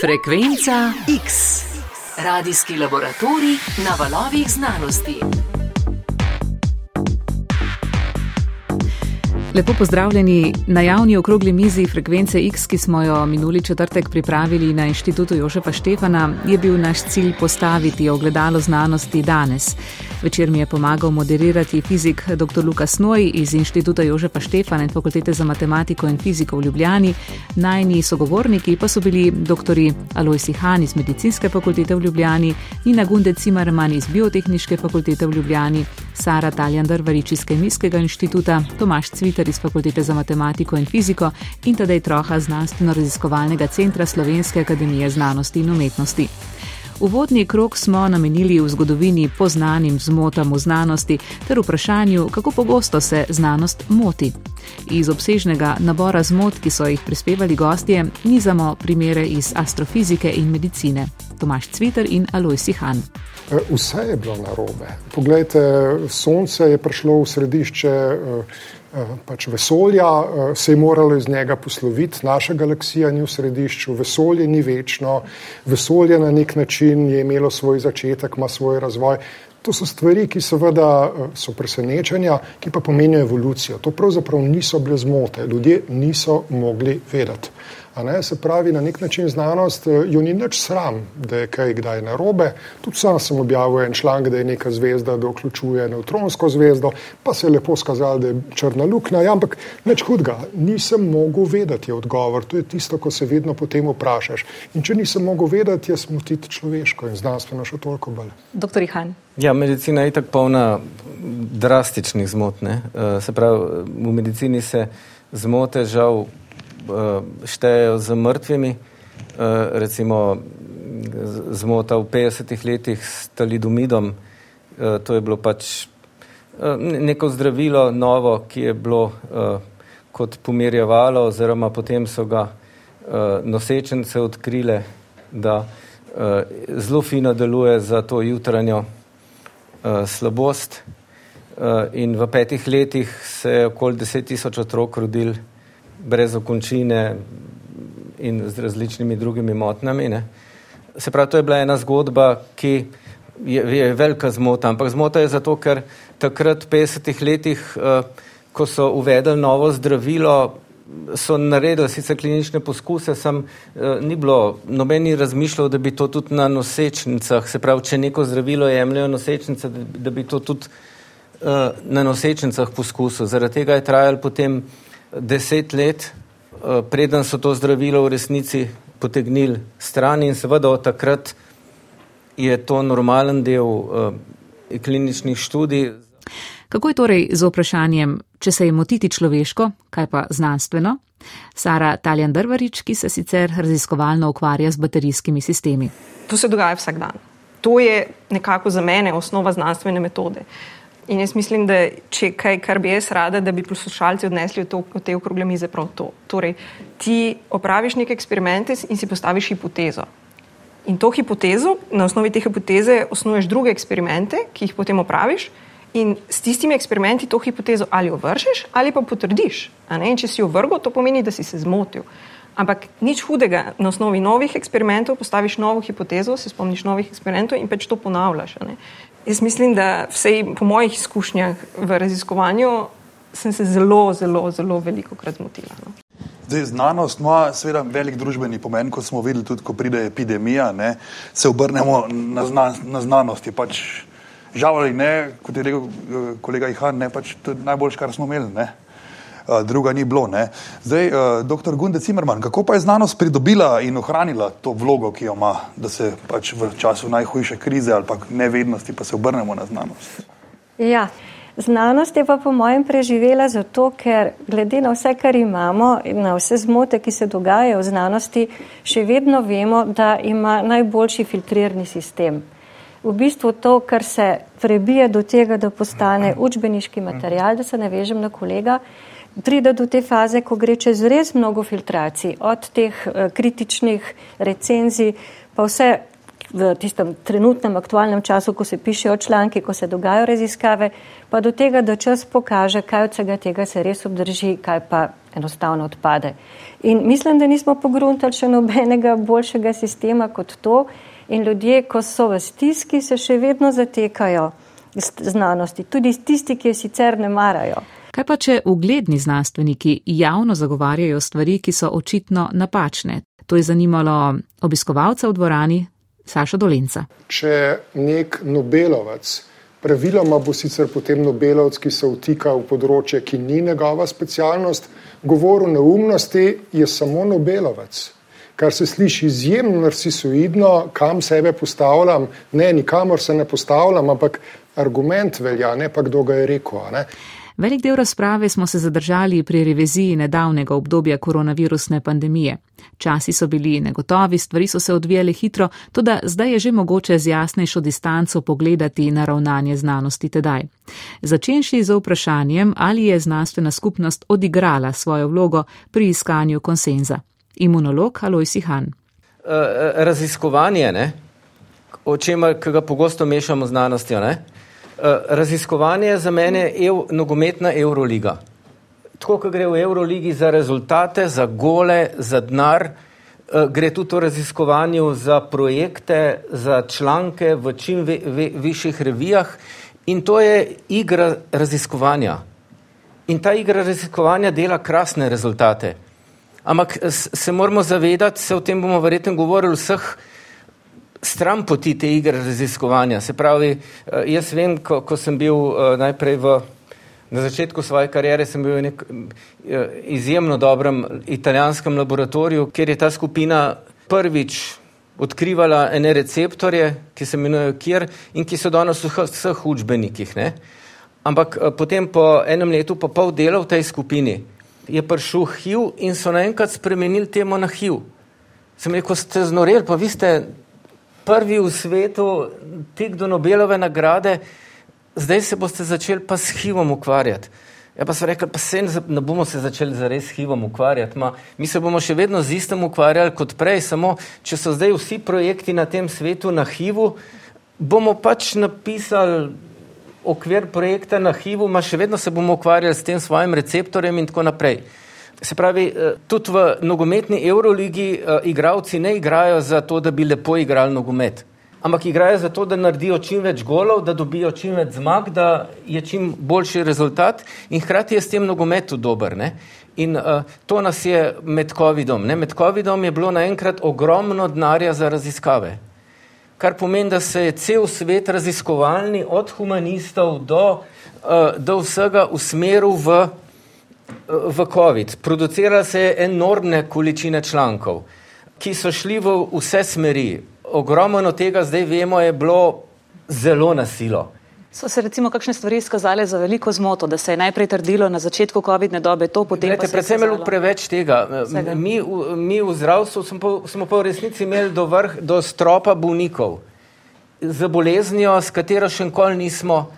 Frekvenca X. Radijski laboratorij na valovih znanosti. Lepo pozdravljeni na javni okrogli mizi Frekvence X, ki smo jo minuli četrtek pripravili na inštitutu Jožefa Štefana, je bil naš cilj postaviti ogledalo znanosti danes. Večer mi je pomagal moderirati fizik dr. Lukas Noj iz inštituta Jožefa Štefana in fakultete za matematiko in fiziko v Ljubljani. Najni sogovorniki pa so bili dr. Alois Han iz medicinske fakultete v Ljubljani, Nina Gunde Cimarman iz biotehniške fakultete v Ljubljani, Sara Taljan Drvarič iz Kemijskega inštituta, Tomaš Cviter iz fakultete za matematiko in fiziko in tedaj troha znanstveno-raziskovalnega centra Slovenske akademije znanosti in umetnosti. Uvodni krok smo namenili v zgodovini poznanim zmotam v znanosti ter vprašanju, kako pogosto se znanost moti. Iz obsežnega nabora zmot, ki so jih prispevali gostje, nizamo primere iz astrofizike in medicine. Tomaš Cviter in Aloj Sihan. E, vse je bilo narobe. Poglejte, sonce je prišlo v središče e, pač vesolja, eh, se je moralo iz njega posloviti, naša galaksija ni v središču, vesolje ni večno, vesolje na nek način je imelo svoj začetek, ima svoj razvoj. To so stvari, ki seveda eh, so presenečenja, ki pa pomenijo evolucijo. To pravzaprav niso bile zmote, ljudje niso mogli vedeti. Se pravi, na nek način znanost eh, jo ni nič sram, da je kaj kdaj narobe. Tudi sam sem objavil en članek, da je neka zvezda, da vključuje neutronsko zvezdo, pa se je lepo skazalo, da je črna luknja. Ja, ampak nič hudega, nisem mogel vedeti, odgovor. To je tisto, ko se vedno potem vprašaš. In če nisem mogel vedeti, je smutiti človeško in znanstveno še toliko bolj. Doktor Ihan. Ja, medicina je tako polna drastičnih zmot. Ne? Eh, se pravi, v medicini se zmote žal štejejo z mrtvimi, uh, recimo zmota v 50-ih letih s talidomidom, uh, to je bilo pač neko zdravilo novo, ki je bilo kot pomirjevalo, oziroma potem so ga nosečence odkrile, da zelo fino deluje za to jutranjo slabost. In v petih letih se je okoli deset tisoč otrok rodil brez okončine in z različnimi drugimi motnjami. Ne. Se pravi, to je bila ena zgodba, ki je, je velika zmota, ampak zmota je zato, ker takrat v 50-ih letih, uh, ko so uvedli novo zdravilo, so naredili sicer klinične poskuse, sem uh, ni bilo, noben ni razmišljal, da bi to tudi na nosečnicah, se pravi, če neko zdravilo jemljajo nosečnice, da, da bi to tudi uh, na nosečnicah poskusil. Zaradi tega je trajal potem deset let, eh, preden so to zdravilo v resnici potegnili stran in seveda od takrat je to normalen del uh, kliničnih študij. Kako je torej z vprašanjem, če se je motiti človeško, kaj pa znanstveno? Sara Taljan Drvarič, ki se sicer raziskovalno ukvarja z baterijskimi sistemi. To se dogaja vsak dan. To je nekako za mene osnova znanstvene metode. Uh, In jaz mislim, da če kaj, kar bi jaz rada, da bi poslušalci odnesli od te okrogle mize, prav to. Torej, ti opraviš neke eksperimente in si postaviš hipotezo. In to hipotezo, na osnovi te hipoteze, osnuješ druge eksperimente, ki jih potem opraviš, in s tistimi eksperimenti to hipotezo ali ovržeš ali pa potrdiš. Če si jo vrgel, to pomeni, da si se zmotil. Ampak nič hudega, na osnovi novih eksperimentov postaviš novo hipotezo, se spomniš novih eksperimentov in pač to ponavljaš. Jaz mislim, da vsej po mojih izkušnjah v raziskovanju sem se zelo, zelo, zelo veliko krat zmotila. No. Zdaj, znanost ima seveda velik družbeni pomen, kot smo videli tudi, ko pride epidemija, ne, se obrnemo na, zna, na znanost. Pač, žal ali ne, kot je rekel eh, kolega Ihan, ne, pač to je najboljše, kar smo imeli. Ne druga ni bilo. Ne. Zdaj, uh, doktor Gunde Cimerman, kako pa je znanost pridobila in ohranila to vlogo, ki jo ima, da se pač v času najhujše krize ali pa nevednosti pa se obrnemo na znanost? Ja. Znanost je pa po mojem preživela zato, ker glede na vse, kar imamo na vse zmote, ki se dogajajo v znanosti, še vedno vemo, da ima najboljši filtrirni sistem. V bistvu to, kar se prebije do tega, da postane učbeniški material, da se navežem na kolega, pride do te faze, ko gre čez res mnogo filtracij, od teh uh, kritičnih recenzij, pa vse v tistem trenutnem aktualnem času, ko se pišejo članki, ko se dogajajo raziskave, pa do tega, da čas pokaže, kaj od vsega tega se res obdrži, kaj pa enostavno odpade. In mislim, da nismo pogruntali še nobenega boljšega sistema kot to in ljudje, ko so v stiski, se še vedno zatekajo znanosti, tudi tisti, ki je sicer ne marajo. Kaj pa, če ugledni znanstveniki javno zagovarjajo stvari, ki so očitno napačne? To je zanimalo obiskovalca v dvorani, Saša Dolenca. Če nek Nobelovec, praviloma bo sicer potem Nobelovec, ki se vtika v področje, ki ni njegova specialnost, govoril neumnosti, je samo Nobelovec. Kar se sliši izjemno narcisoidno, kam sebe postavljam, ne, nikamor se ne postavljam, ampak argument velja, ne pa kdo ga je rekel. Velik del razprave smo se zadržali pri reviziji nedavnega obdobja koronavirusne pandemije. Časi so bili negotovi, stvari so se odvijale hitro, tudi zdaj je že mogoče z jasnejšo distanco pogledati na ravnanje znanosti tedaj. Začenši z vprašanjem, ali je znanstvena skupnost odigrala svojo vlogo pri iskanju konsenza. Imunolog Alois Han. Eh, raziskovanje, ne? o čemer ga pogosto mešamo z znanostjo. Ne? Eh, raziskovanje za mene je ev, nogometna Euroliga. Tako, kot gre v Euroligi za rezultate, za gole, za denar, eh, gre tudi v raziskovanju za projekte, za članke v čim ve, ve, višjih revijah in to je igra raziskovanja. In ta igra raziskovanja dela krasne rezultate. Ampak se moramo zavedati, se o tem bomo verjetno govorili vseh stran poti te igre raziskovanja. Se pravi, eh, jaz vem, ko, ko sem bil eh, najprej v, na začetku svoje karijere, sem bil v nek eh, izjemno dobrem italijanskem laboratoriju, kjer je ta skupina prvič odkrivala ene receptorje, ki se imenujejo kjer in ki so danes v vseh učbenikih. Ne? Ampak potem po enem letu pa pol dela v tej skupini je prišel HIV in so naenkrat spremenili temo na HIV. Sem rekel, ste znoreli, pa vi ste prvi v svetu, tik do Nobelove nagrade, zdaj se boste začeli pa s HIV-om ukvarjati. Ja, pa so rekli, pa se ne bomo se začeli zares s HIV-om ukvarjati. Ma, mi se bomo še vedno z istem ukvarjali kot prej, samo če so zdaj vsi projekti na tem svetu na HIV-u, bomo pač napisali okvir projekta na HIV-u, ma še vedno se bomo ukvarjali s tem svojim receptorjem in tako naprej. Se pravi, eh, tudi v nogometni Euroligi uh, igravci ne igrajo za to, da bi lepo igrali nogomet, ampak igrajo za to, da naredijo čim več golov, da dobijo čim več zmag, da je čim boljši rezultat in hkrati je s tem nogometu dober. Ne? In uh, to nas je med COVID-om. Med COVID-om je bilo naenkrat ogromno denarja za raziskave, kar pomeni, da se je cel svet raziskovalni, od humanistov do, uh, do vsega usmeril v v COVID. Producirale se je enormne količine člankov, ki so šli v vse smeri. Ogromno tega zdaj vemo je bilo zelo nasilo. So se recimo kakšne stvari izkazale za veliko zmoto, da se je najprej trdilo na začetku COVID-ne dobe to, potem Glede, pa predvsem je bilo preveč tega. Mi, mi v zdravstvu smo pa, smo pa v resnici imeli do vrh, do stropa bolnikov z boleznijo, s katero še nikoli nismo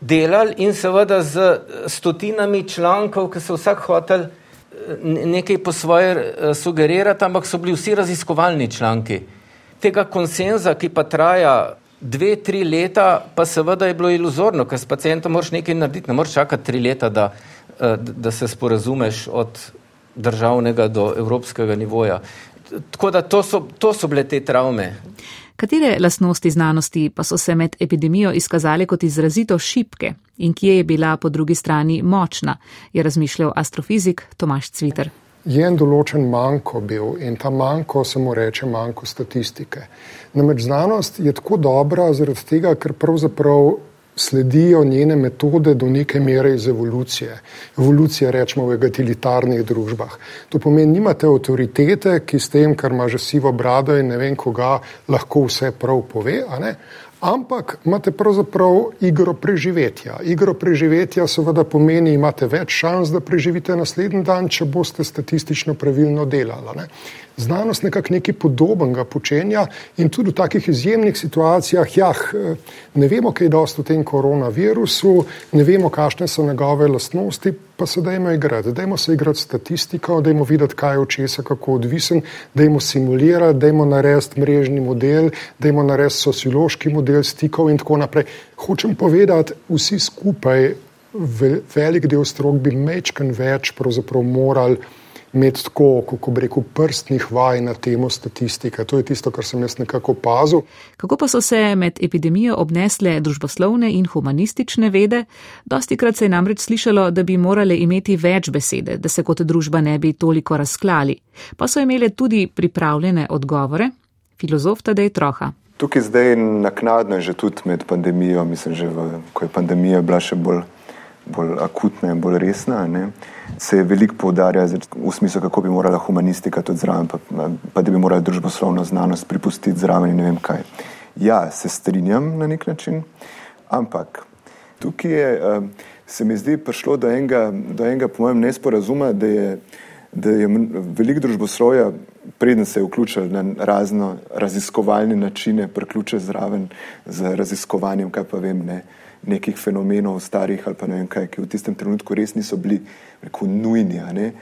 delali in seveda z stotinami člankov, ki so vsak hotel eh, nekaj po svoje eh, sugerirati, ampak so bili vsi raziskovalni članki. Tega konsenza, ki pa traja dve, tri leta, pa seveda je bilo iluzorno, ker s pacijentom moraš nekaj narediti, ne moreš čakati tri leta, da, eh, da se sporazumeš od državnega do evropskega nivoja. Tako da to so, to so bile te travme. Katere lastnosti znanosti pa so se med epidemijo izkazale kot izrazito šipke in kje je bila po drugi strani močna, je razmišljal astrofizik Tomaš Cviter. Je en določen manjko bil in ta manjko se mu reče manjko statistike. Namreč znanost je tako dobra zaradi tega, ker pravzaprav sledijo njene metode do neke mere iz evolucije. Evolucija rečemo v egalitaritarnih družbah. To pomeni, nimate avtoritete, ki s tem, kar ima že sivo brado in ne vem koga, lahko vse prav pove, ampak imate pravzaprav igro preživetja. Igro preživetja seveda pomeni, imate več šans, da preživite naslednji dan, če boste statistično pravilno delali. znanost nekako nekaj podobnega počenja in tudi v takih izjemnih situacijah, ja, ne vemo, kaj je dosto o tem koronavirusu, ne vemo, kakšne so njegove lastnosti, pa se dajmo igrati. Dajmo se igrati statistiko, dajmo videti, kaj je od česa, kako odvisen, dajmo simulirati, dajmo narediti mrežni model, dajmo narediti sociološki model stikov in tako naprej. Hočem povedati, vsi skupaj, velik del strok bi mečken več pravzaprav morali imeti tako, kako bi rekel, prstnih vaj na temo statistike. To je tisto, kar sem jaz nekako opazil. Kako pa so se med epidemijo obnesle družboslovne in humanistične vede? Dosti krat se je namreč slišalo, da bi morale imeti več besede, da se kot družba ne bi toliko razklali. Pa so imele tudi pripravljene odgovore. Filozof Tadej Troha. Tukaj zdaj naknadno je že tudi med pandemijo, mislim, že v, ko je pandemija bila še bolj bolj akutna in bolj resna, ne, se je veliko poudarja v smislu, kako bi morala humanistika tudi zraven, pa, pa da bi morala družboslovno znanost pripustiti zraven in ne vem kaj. Ja, se strinjam na nek način, ampak tukaj je, eh, se mi zdi, prišlo do enega, do enega po mojem, nesporazuma, da je, da je veliko družboslovja, preden se je vključil na razno raziskovalne načine, priključil zraven z raziskovanjem, kaj pa vem, ne, nekih fenomenov starih ali pa ne vem kaj, ki v tistem trenutku res niso bili rekel, nujni. Ne,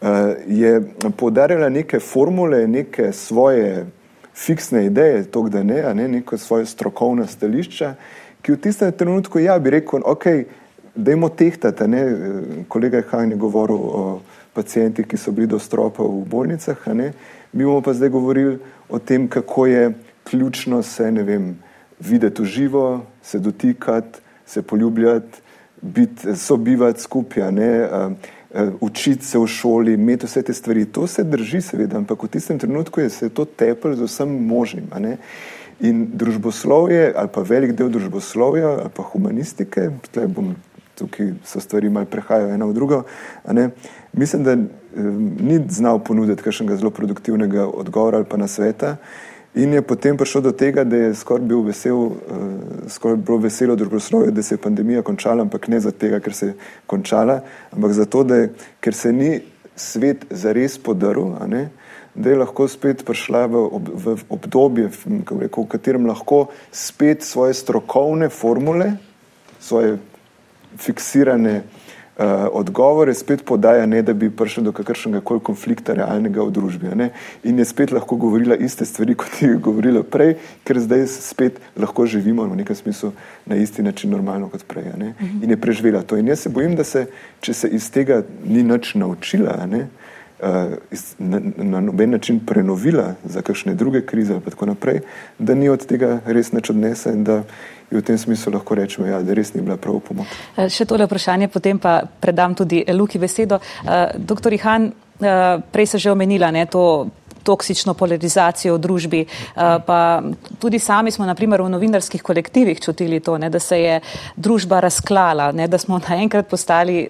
uh, je podarjala neke formule, neke svoje fiksne ideje, to, da ne, ne, neko svoje strokovna stališča, ki v tistem trenutku, ja, bi rekel, ok, dajmo tehtati, ne, kolega Han je govoril o pacijentih, ki so bili do stropa v bolnicah, mi bomo pa zdaj govorili o tem, kako je ključno se, vem, videti v živo, se dotikati, se poljubljati, biti, sobivati skupaj, uh, uh, učiti se v šoli, imeti vse te stvari. To se drži, seveda, ampak v tistem trenutku je se to tepel z vsem možnim. In družboslovje, ali pa velik del družboslovja, ali pa humanistike, bom, tukaj so stvari malo prehajajo ena v drugo, mislim, da um, ni znal ponuditi kakšnega zelo produktivnega odgovora ali pa na sveta. In je potem prišlo do tega, da je skoraj bil vesel, uh, skoraj bilo veselo družboslovje, da se je pandemija končala, ampak ne zato, ker se je končala, ampak zato, da je, ker se ni svet zares podaril, da je lahko spet prišla v, ob, v obdobje, v, rekel, v katerem lahko spet svoje strokovne formule, svoje fiksirane uh, odgovore spet podaja, ne da bi prišel do kakršnega koli konflikta realnega v družbi. Ne? In je spet lahko govorila iste stvari, kot je govorila prej, ker zdaj spet lahko živimo v nekem smislu na isti način normalno kot prej. Ne? In je preživela to. In jaz se bojim, da se, če se iz tega ni nič naučila, ne? Uh, na, noben način prenovila za kakšne druge krize, pa tako naprej, da ni od tega res nič odnese in da in v tem smislu lahko rečemo, ja, da res ni bila prav pomoč. Eh, še tole vprašanje, potem pa predam tudi Luki besedo. Uh, doktor Ihan, prej se že omenila ne, to toksično polarizacijo v družbi. Eh, pa tudi sami smo, naprimer, v novinarskih kolektivih čutili to, ne, da se je družba razklala, ne, da, smo postali,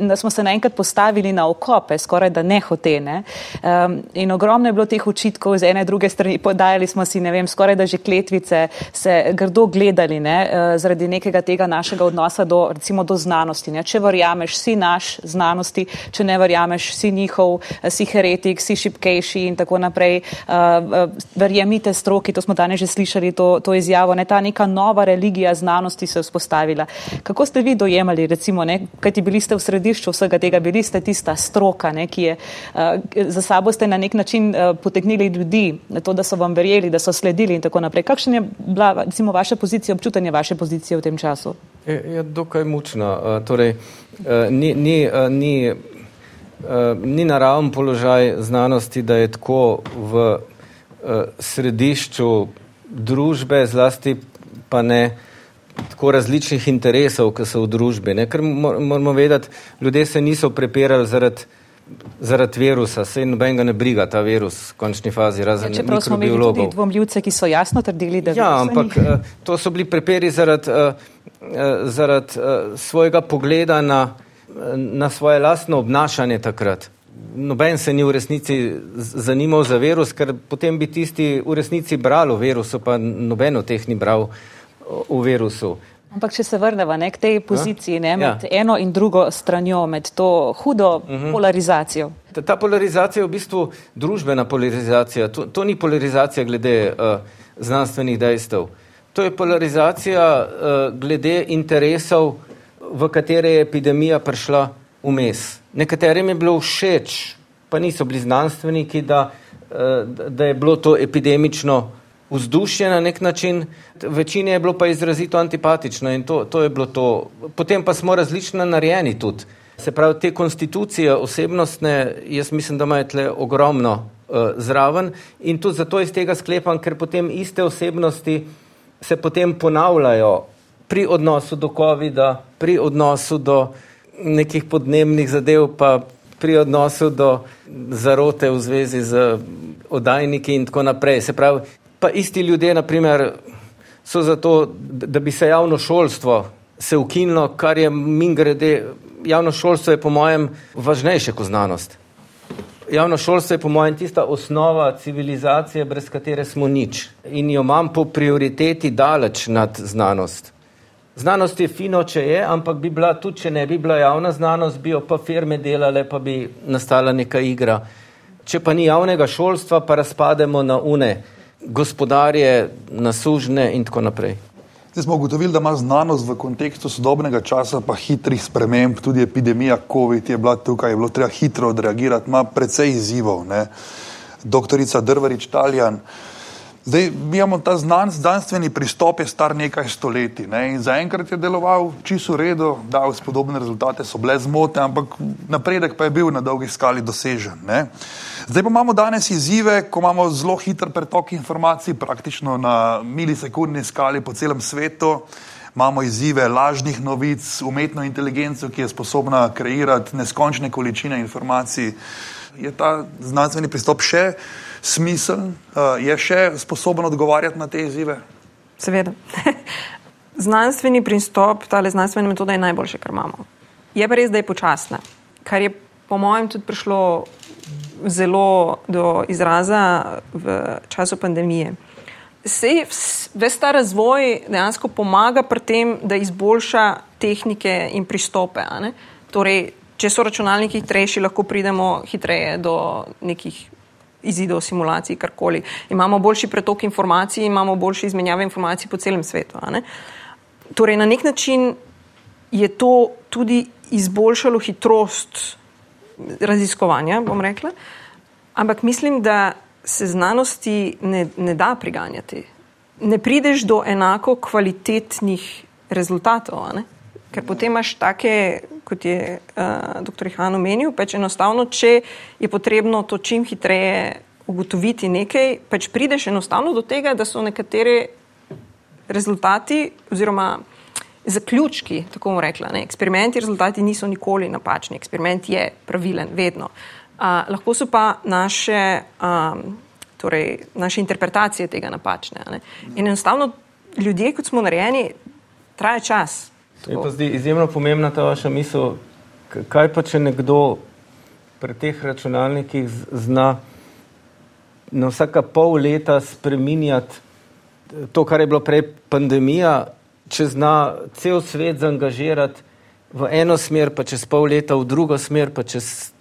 da smo se naenkrat postavili na okope, skoraj da nehotene. In ogromno je bilo teh očitkov z ene druge strani, podajali smo si, ne vem, skoraj da že kletvice, se grdo gledali ne, eh, zaradi nekega tega našega odnosa do, recimo, do znanosti. Ne. Če verjameš, si naš znanosti, če ne verjameš, si njihov, si heretik, si šipkejši in tako naprej. Uh, verjemite stroki, to smo danes že slišali, to, to izjavo, ne ta neka nova religija znanosti se je vzpostavila. Kako ste vi dojemali, recimo, ne, kajti bili ste v središču vsega tega, bili ste tista stroka, ne, ki je uh, za sabo ste na nek način potegnili ljudi, to, da so vam verjeli, da so sledili in tako naprej. Kakšna je bila, recimo, vaša pozicija, občutanje vaše pozicije v tem času? Je, je dokaj mučno. Uh, torej, ni, ni, ni Eh, ni naraven položaj znanosti, da je tako v uh, središču družbe, zlasti pa ne tako različnih interesov, ki so v družbi. Ne? Ker moramo vedeti, ljudje se niso prepirali zaradi zaradi virusa, se noben ga ne briga, ta virus v končni fazi, razen ja. Čeprav smo imeli tudi dvomljivce, ki so jasno trdili, da ja, ampak uh, to so bili prepiri zaradi zarad, uh, svojega pogleda na na svoje lastno obnašanje takrat. Noben se ni v resnici zanimal za virus, ker potem bi tisti v resnici bral o virusu, pa noben od teh ni bral o virusu. Ampak če se vrnemo k tej poziciji, ne, med ja. eno in drugo stranjo, med to hudo uh mhm. -huh. polarizacijo. Ta, ta polarizacija je v bistvu družbena polarizacija. To, to ni polarizacija glede uh, znanstvenih dejstev. To je polarizacija uh, glede interesov, v katere je epidemija prišla vmes. Nekaterim je bilo všeč, pa niso bili znanstveniki, da, uh, da je bilo to epidemično vzdušje na nek način, večini je bilo pa izrazito antipatično in to, to je bilo to. Potem pa smo različno narejeni tudi. Se pravi, te konstitucije osebnostne, jaz mislim, da imajo tle ogromno uh, zraven in tudi zato iz tega sklepam, ker potem iste osebnosti se potem ponavljajo pri odnosu do COVID-a, pri odnosu do nekih podnebnih zadev, pa pri odnosu do zarote v zvezi z oddajniki in tako naprej. Se pravi, pa isti ljudje, naprimer, so za to, da bi se javno šolstvo se ukinilo, kar je min grede, javno šolstvo je po mojem važnejše kot znanost. Javno šolstvo je po mojem tista osnova civilizacije, brez katere smo nič in jo imam po prioriteti daleč nad znanost. Znanost je fino, če je, ampak bi bila tudi, če ne bi bila javna znanost, bi jo pa firme delale, pa bi nastala neka igra. Če pa ni javnega šolstva, pa razpademo na une gospodarje, na sužne in tako naprej. Zdaj smo ugotovili, da ima znanost v kontekstu sodobnega časa, pa hitrih sprememb, tudi epidemija COVID je bila tukaj, je bilo treba hitro odreagirati, ima precej izzivov. Ne. Doktorica Drvarič Taljan, Zdaj, mi imamo ta znan, znanstveni pristop, je star nekaj stoletij ne? zaenkrat je deloval čisto v redu, dal spodobne rezultate, so bile zmote, ampak napredek pa je bil na dolgi skali dosežen. Ne? Zdaj pa imamo danes izzive, ko imamo zelo hiter pretok informacij, praktično na milisekundni skali po celem svetu. Imamo izzive lažnih novic, umetno inteligenco, ki je sposobna kreirati neskončne količine informacij. Je ta znanstveni pristop še? Smiseln, uh, je še sposoben odgovarjati na te izzive? Seveda. Znanstveni pristop, ta znanstvena metoda je najboljše, kar imamo. Je pa res, da je počasna, kar je po mojem tudi prišlo zelo do izraza v času pandemije. Sej ves ta razvoj dejansko pomaga pri tem, da izboljša tehnike in pristope. Torej, če so računalniki hitrejši, lahko pridemo hitreje do nekih izidov simulacij, karkoli. Imamo boljši pretok informacij, imamo boljše izmenjave informacij po celem svetu. Torej, na nek način je to tudi izboljšalo hitrost raziskovanja, bom rekla, ampak mislim, da se znanosti ne, ne da priganjati. Ne prideš do enako kvalitetnih rezultatov, ker potem imaš take kot je uh, dr. Han omenil, pač enostavno, če je potrebno to čim hitreje ugotoviti nekaj, pač prideš enostavno do tega, da so nekatere rezultati oziroma zaključki, tako bomo rekla, ne, eksperimenti, rezultati niso nikoli napačni, eksperiment je pravilen, vedno. Uh, lahko so pa naše, um, torej, naše interpretacije tega napačne. Ne. In enostavno ljudje, kot smo narejeni, traja čas. Je pa zdaj izjemno pomembna ta vaša misel, kaj pa če nekdo pri teh računalnikih zna na vsaka pol leta spreminjati to, kar je bilo prej pandemija, če zna cel svet zaangažirati v eno smer, pa čez pol leta v drugo smer, pa čez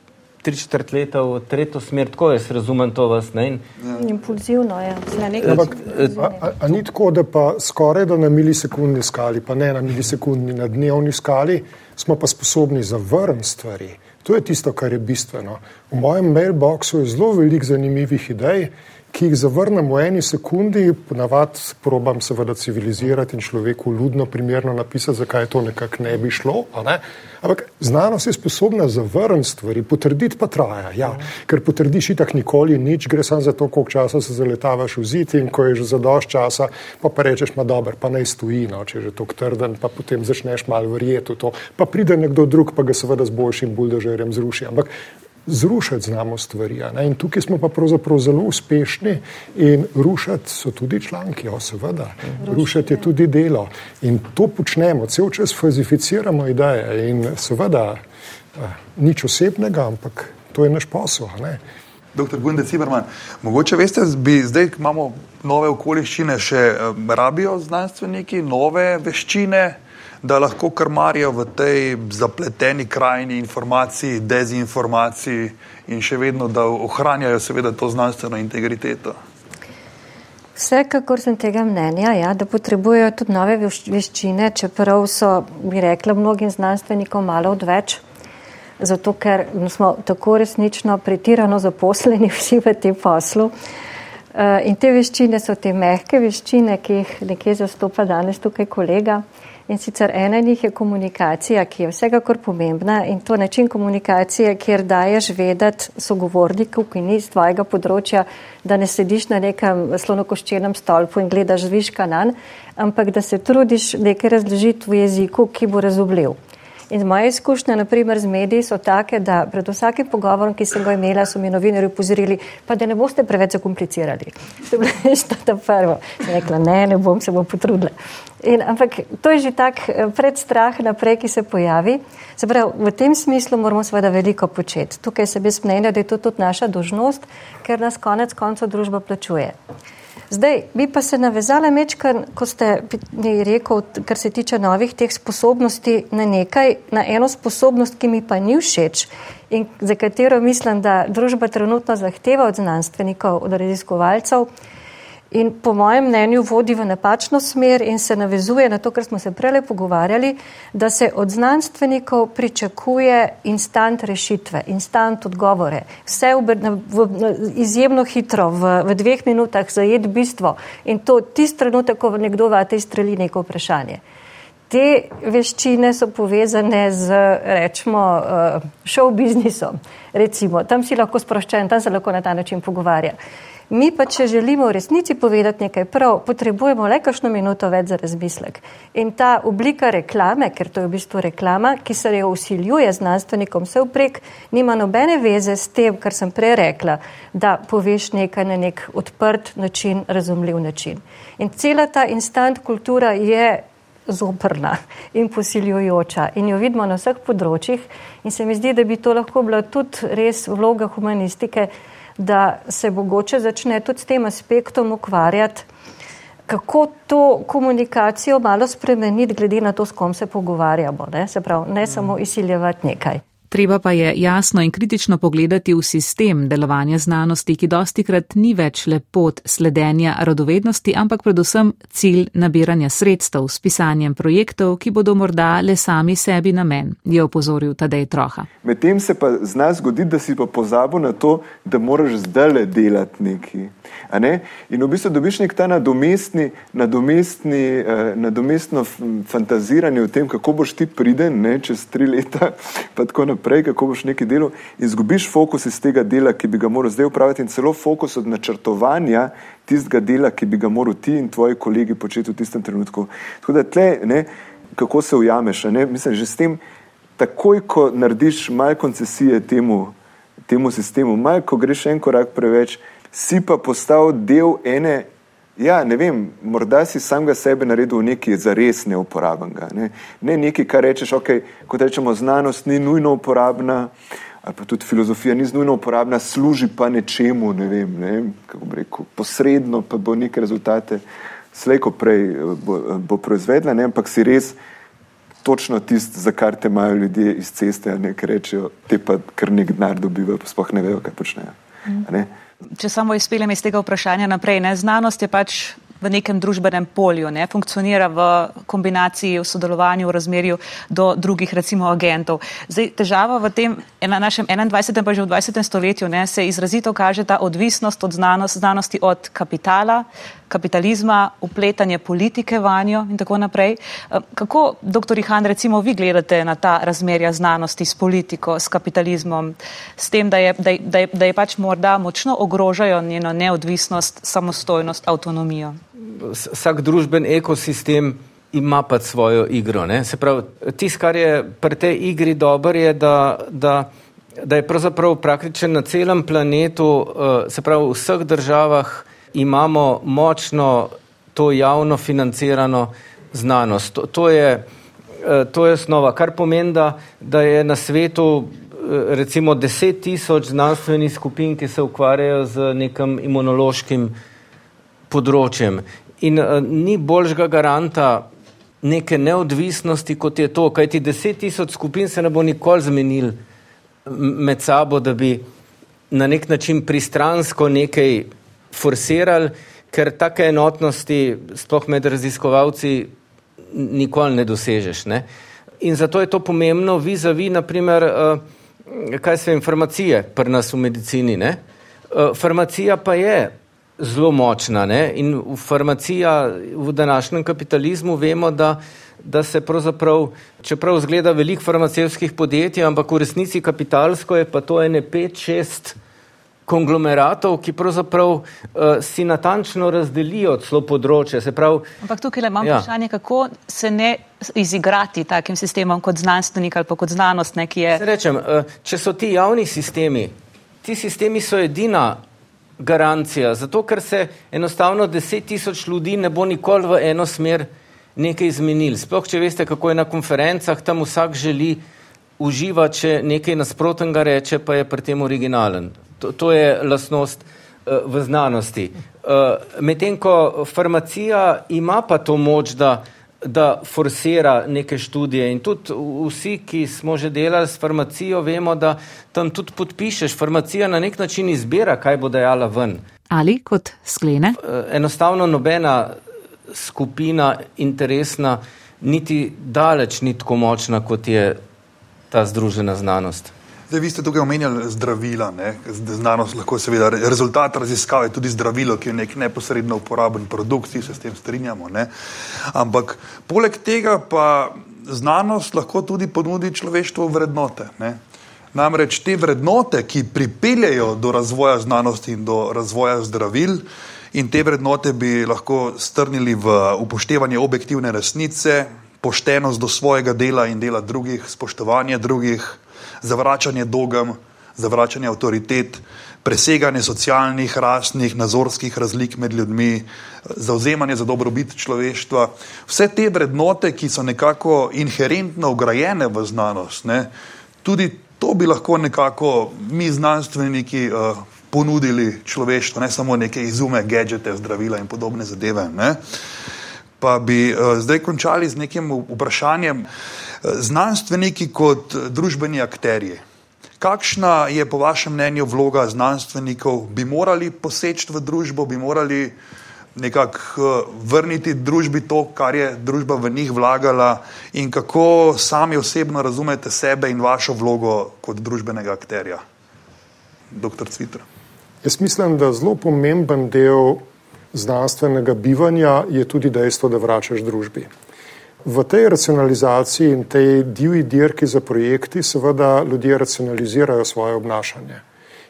tri četrt leta v tretjo smer, tako jaz razumem to vas. Ne? Ja. Impulzivno je, ja. nekaj. Ampak, a, a, a ni tako, da pa skoraj da na milisekundni skali, pa ne na milisekundni, na dnevni skali, smo pa sposobni zavrniti stvari. To je tisto, kar je bistveno. V mojem mailboxu je zelo veliko zanimivih idej, ki jih zavrnem v eni sekundi, ponavadi probam seveda civilizirati in človeku ljudno primerno napisati, zakaj to nekako ne bi šlo. Ne? Ampak znanost je sposobna zavrniti stvari, potrditi pa traja. Ja. Ker potrdiš itak nikoli nič, gre samo za to, koliko časa se zaletavaš v zid in ko je že za doš časa, pa pa rečeš, ma dober, pa naj stoji, no, če je že tako trden, pa potem začneš malo verjeti v to. Pa pride nekdo drug, pa ga seveda z boljšim buldožerjem zruši. Ampak zrušiti znamo stvari. In tukaj smo pa pravzaprav zelo uspešni in rušiti so tudi članki, o seveda. Rušiti je tudi delo. In to počnemo, cel čas fazificiramo ideje in seveda nič osebnega, ampak to je naš posel. Doktor Gunde Ciberman, mogoče veste, bi zdaj imamo nove okoliščine, še rabijo znanstveniki nove veščine, da lahko krmarijo v tej zapleteni krajini informacij, dezinformacij in še vedno, da ohranjajo seveda to znanstveno integriteto. Vsekakor sem tega mnenja, ja, da potrebujejo tudi nove veščine, čeprav so, bi rekla, mnogim znanstvenikom malo odveč, zato ker smo tako resnično pretirano zaposleni vsi v tem poslu. Uh, in te veščine so te mehke veščine, ki jih nekje zastopa danes tukaj kolega. In sicer ena njih je komunikacija, ki je vsekakor pomembna in to način komunikacije, kjer daješ vedeti sogovorniku, ki ni iz tvojega področja, da ne sediš na nekem slonokoščenem stolpu in gledaš zviška nan, ampak da se trudiš nekaj razložiti v jeziku, ki bo razumljiv. In moje izkušnje, naprimer z mediji, so take, da pred vsakim pogovorom, ki sem ga imela, so mi novinari upozorili, pa da ne boste preveč zakomplicirali. To je bilo što to prvo. Sem rekla, ne, ne bom, se bom potrudila. In, ampak to je že tak eh, predstrah naprej, ki se pojavi. Se pravi, v tem smislu moramo seveda veliko početi. Tukaj se bi smenila, da je to tudi naša dožnost, ker nas konec koncev družba plačuje. Zdaj, bi pa se navezala mečkar, ko ste mi rekel, kar se tiče novih teh sposobnosti, na nekaj, na eno sposobnost, ki mi pa ni všeč in za katero mislim, da družba trenutno zahteva od znanstvenikov, od raziskovalcev, in po mojem mnenju vodi v napačno smer in se navezuje na to, kar smo se prele pogovarjali, da se od znanstvenikov pričakuje instant rešitve, instant odgovore. Vse v, v, izjemno hitro, v, v dveh minutah zajet bistvo in to tist trenutek, ko nekdo vate izstreli neko vprašanje. Te veščine so povezane z, rečemo, uh, show biznisom. Recimo, tam si lahko sproščen, tam se lahko na ta način pogovarja. Mi pa, če želimo v resnici povedati nekaj prav, potrebujemo le kakšno minuto več za razmislek. In ta oblika reklame, ker to je v bistvu reklama, ki se jo usiljuje znanstvenikom vse vprek, nima nobene veze s tem, kar sem prej rekla, da poveš nekaj na nek odprt način, razumljiv način. In cela ta instant kultura je zoprna in posiljujoča in jo vidimo na vseh področjih in se mi zdi, da bi to lahko bila tudi res vloga humanistike, da se mogoče začne tudi s tem aspektom ukvarjati, kako to komunikacijo malo spremeniti, glede na to, s kom se pogovarjamo. Ne, se pravi, ne samo izsiljevati nekaj. Treba pa je jasno in kritično pogledati v sistem delovanja znanosti, ki dosti krat ni več le pot sledenja radovednosti, ampak predvsem cilj nabiranja sredstev s pisanjem projektov, ki bodo morda le sami sebi namen, je opozoril Tadej Troha. Medtem se pa zna zgoditi, da si pa pozabil na to, da moraš zdaj le delati nekaj. In v bistvu dobiš nek ta nadomestni, nadomestni, eh, nadomestno fantaziranje o tem, kako boš ti priden ne, čez tri leta, pa tako naprej, kako boš neki delo in izgubiš fokus iz tega dela, ki bi ga moral zdaj upraviti in celo fokus od načrtovanja tistega dela, ki bi ga moral ti in tvoji kolegi početi v tistem trenutku. Tako da tle, ne, kako se ujameš, ne, mislim, že s tem, takoj, ko narediš malo koncesije temu, temu sistemu, malo, ko greš en korak preveč, si pa postal del ene, ja, ne vem, morda si samega sebe naredil nekaj za res neuporabnega. Ne? ne nekaj, kar rečeš, ok, kot rečemo, znanost ni nujno uporabna, ali pa tudi filozofija ni nujno uporabna, služi pa nečemu, ne vem, ne vem kako bi rekel, posredno pa bo neke rezultate slejko prej eh, bo, eh, bo proizvedla, ne? ampak si res točno tist, za kar te imajo ljudje iz ceste, ne, ker rečejo, te pa kar nek denar dobivajo, pa sploh ne vejo, kaj počnejo. Mm če samo izpeljem iz tega vprašanja naprej, ne, znanost je pač v nekem družbenem polju, ne, funkcionira v kombinaciji, v sodelovanju, v razmerju do drugih, recimo, agentov. Zdaj, težava v tem, na našem 21. pa že v 20. stoletju, ne, se izrazito kaže ta odvisnost od znanost, znanosti od kapitala, kapitalizma, upletanje politike vanjo in tako naprej. Eh, kako, doktor Ihan, recimo vi gledate na ta razmerja znanosti s politiko, s kapitalizmom, s tem, da je, da je, da je, da je pač morda močno ogrožajo njeno neodvisnost, samostojnost, avtonomijo? Vsak družben ekosistem ima pa svojo igro. Ne? Se pravi, tisto, kar je pri tej igri dobro, je, da, da, da je pravzaprav praktično na celem planetu, eh, se pravi v vseh državah, imamo močno to javno financirano znanost. To, to, je, eh, to je osnova, kar pomeni, da, da je na svetu recimo deset tisoč znanstvenih skupin, ki se ukvarjajo z nekim imunološkim področjem. In uh, ni boljšega garanta neke neodvisnosti, kot je to, kajti deset tisoč skupin se ne bo nikoli zmenil med sabo, da bi na nek način pristransko nekaj forsirali, ker take enotnosti, sploh med raziskovalci, nikoli ne dosežeš. Ne? In zato je to pomembno vizavi, naprimer, uh, kaj se informacije pri nas v medicini. Uh, farmacija pa je zelo močna ne? in v farmacija v današnjem kapitalizmu vemo, da, da se pravzaprav, čeprav zgleda veliko farmacevskih podjetij, ampak v resnici kapitalsko je pa to ene pet, šest konglomeratov, ki pravzaprav uh, si natančno razdelijo celo področje. Prav, Ampak tukaj imam ja. vprašanje, kako se ne izigrati takim sistemom kot znanstvenik ali pa kot znanost, ne, ki je. Se rečem, uh, če so ti javni sistemi, ti sistemi so edina garancija, zato ker se enostavno deset tisoč ljudi ne bo nikoli v eno smer nekaj izmenil. Sploh, če veste, kako je na konferencah, tam vsak želi uživati, če nekaj nasprotnega reče, pa je pri tem originalen. To, to je lasnost uh, v znanosti. Uh, Medtem ko farmacija ima pa to moč, da da forsira neke študije. In tudi vsi, ki smo že delali s farmacijo, vemo, da tam tudi podpišeš. Farmacija na nek način izbira, kaj bo dajala ven. Ali kot sklene? Eh, enostavno nobena skupina interesna niti daleč ni tako močna, kot je ta združena znanost. Zdaj, vi ste tukaj omenjali zdravila. Ne? Znanost lahko seveda rezultat raziskave tudi zdravilo, ki je nek neposredno uporaben produkt, vsi se s tem strinjamo. Ne? Ampak poleg tega pa znanost lahko tudi ponudi človeštvo vrednote. Ne? Namreč te vrednote, ki pripeljajo do razvoja znanosti in do razvoja zdravil, in te vrednote bi lahko strnili v upoštevanje objektivne resnice, poštenost do svojega dela in dela drugih, spoštovanje drugih zavračanje dogem, zavračanje avtoritet, preseganje socialnih, rasnih, nazorskih razlik med ljudmi, zauzemanje za dobrobit človeštva. Vse te vrednote, ki so nekako inherentno ugrajene v znanost, ne, tudi to bi lahko nekako mi, znanstveniki, uh, ponudili človeštvu, ne samo neke izume, gadžete, zdravila in podobne zadeve. Ne. Pa bi uh, zdaj končali z nekim vprašanjem. Uh, znanstveniki kot družbeni akterji. Kakšna je po vašem mnenju vloga znanstvenikov? Bi morali poseči v družbo, bi morali nekako eh, vrniti družbi to, kar je družba v njih vlagala in kako sami osebno razumete sebe in vašo vlogo kot družbenega akterja? Dr. Cvitr. Jaz mislim, da zelo pomemben del znanstvenega bivanja je tudi dejstvo, da vračaš družbi. V tej racionalizaciji in tej divji dirki za projekti seveda ljudje racionalizirajo svoje obnašanje.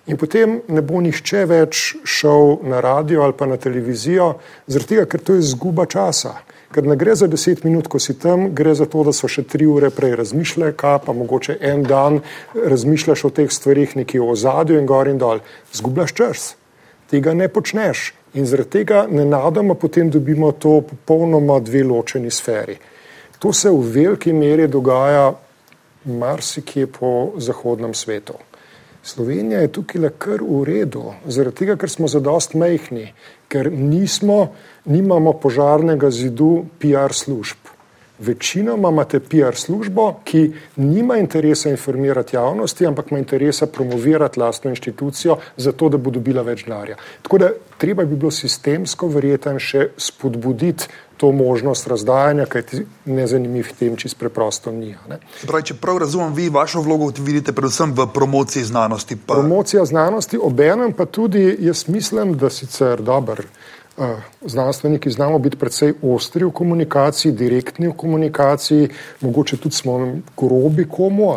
In potem ne bo nihče več šel na radio ali pa na televizijo, zaradi tega, ker to je zguba časa. Ker ne gre za deset minut, ko si tam, gre za to, da so še tri ure prej razmišljali, kaj pa mogoče en dan razmišljaš o teh stvarih, nekje v ozadju in gor in dol. Zgubljaš čas, tega ne počneš. In zaradi tega nenadoma potem dobimo to popolnoma dve ločeni sferi. To se v veliki meri dogaja marsikje po zahodnem svetu. Slovenija je tukaj le kar v redu, zaradi tega, ker smo zadost mehni, ker nismo, nimamo požarnega zidu PR služb. Večinoma imate PR službo, ki nima interesa informirati javnosti, ampak ima interesa promovirati lastno inštitucijo, zato da bo dobila več denarja. Tako da treba bi bilo sistemsko verjeten še spodbuditi to možnost razdajanja, kaj ti nezanimiv tem, čist preprosto ni. Pravi, če prav razumem, vi vašo vlogo vidite predvsem v promociji znanosti. Pa... Promocija znanosti, obenem pa tudi jaz mislim, da sicer dober. Znanstveniki znamo biti precej ostri v komunikaciji, direktni v komunikaciji, mogoče tudi smo grobi komu.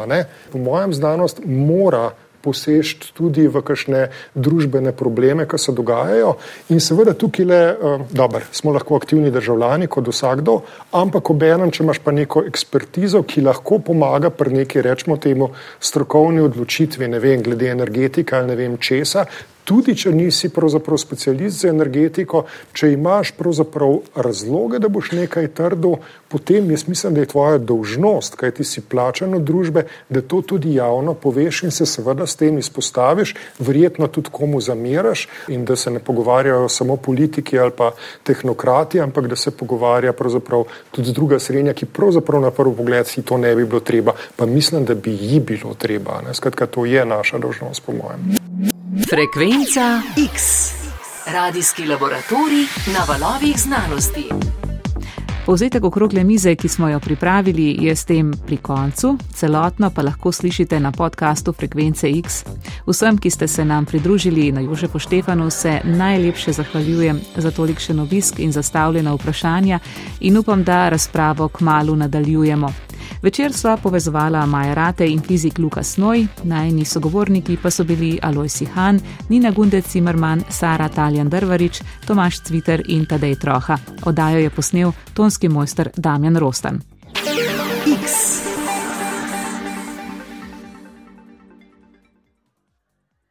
Po mojem, znanost mora posežiti tudi v kakšne družbene probleme, ki se dogajajo. In seveda tukaj le, dobro, smo lahko aktivni državljani kot vsakdo, ampak obenem, če imaš pa neko ekspertizo, ki lahko pomaga pri neki, rečemo temu, strokovni odločitvi, ne vem, glede energetike ali ne vem česa, tudi če nisi pravzaprav specialist za energetiko, če imaš pravzaprav razloge, da boš nekaj trdo, potem jaz mislim, da je tvoja dolžnost, kaj ti si plačan od družbe, da to tudi javno poveš in se seveda s tem izpostaviš, verjetno tudi komu zamiraš in da se ne pogovarjajo samo politiki ali pa tehnokrati, ampak da se pogovarja pravzaprav tudi druga srednja, ki pravzaprav na prvi pogled si to ne bi bilo treba, pa mislim, da bi ji bilo treba. Ne? Skratka, to je naša dolžnost, po mojem. Frekvenca X. Radijski laboratorij na valovih znanosti. Povzetek okrogle mize, ki smo jo pripravili, je s tem pri koncu, celotno pa lahko slišite na podkastu Frekvence X. Vsem, ki ste se nam pridružili na Jožefu Štefanu, se najlepše zahvaljujem za tolikšen obisk in zastavljena vprašanja in upam, da razpravo k malu nadaljujemo. Večer sva povezovala Maja Rate in fizik Luka Snoj, najni sogovorniki pa so bili Aloj Sihan, Nina Gundec Zimmerman, Sara Taljan Drvarič, Tomaš Cviter in Tadej Troha. Odajo je posnel tonski mojster Damjan Rostan. X.